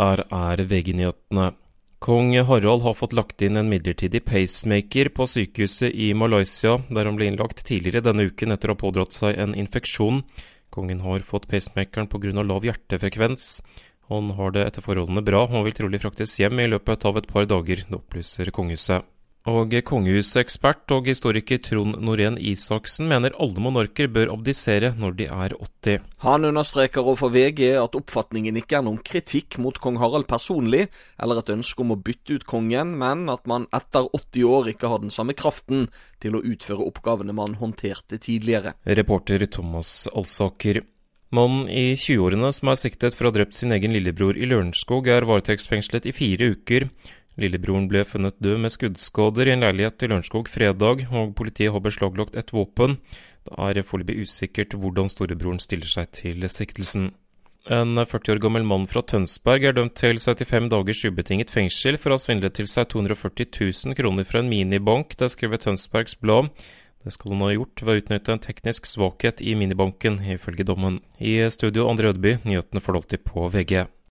Her er VG-nyhetene. Kong Harald har fått lagt inn en midlertidig pacemaker på sykehuset i Malaysia, der han ble innlagt tidligere denne uken etter å ha pådratt seg en infeksjon. Kongen har fått pacemakeren pga. lav hjertefrekvens. Han har det etter forholdene bra, og vil trolig fraktes hjem i løpet av et par dager, det opplyser kongehuset. Og kongehusekspert og historiker Trond Norén Isaksen mener alle monarker bør abdisere når de er 80. Han understreker overfor VG at oppfatningen ikke er noen kritikk mot kong Harald personlig, eller et ønske om å bytte ut kongen, men at man etter 80 år ikke har den samme kraften til å utføre oppgavene man håndterte tidligere. Reporter Thomas Alsaker. Mannen i 20-årene som er siktet for å ha drept sin egen lillebror i Lørenskog, er varetektsfengslet i fire uker. Lillebroren ble funnet død med skuddskader i en leilighet i Lørenskog fredag, og politiet har beslaglagt et våpen. Det er foreløpig usikkert hvordan storebroren stiller seg til siktelsen. En 40 år gammel mann fra Tønsberg er dømt til 75 dagers ubetinget fengsel for å ha svindlet til seg 240 000 kroner fra en minibank, det skriver Tønsbergs Blad. Det skal han ha gjort ved å utnytte en teknisk svakhet i minibanken, ifølge dommen. I studio André Ødby, nyhetene du alltid på VG.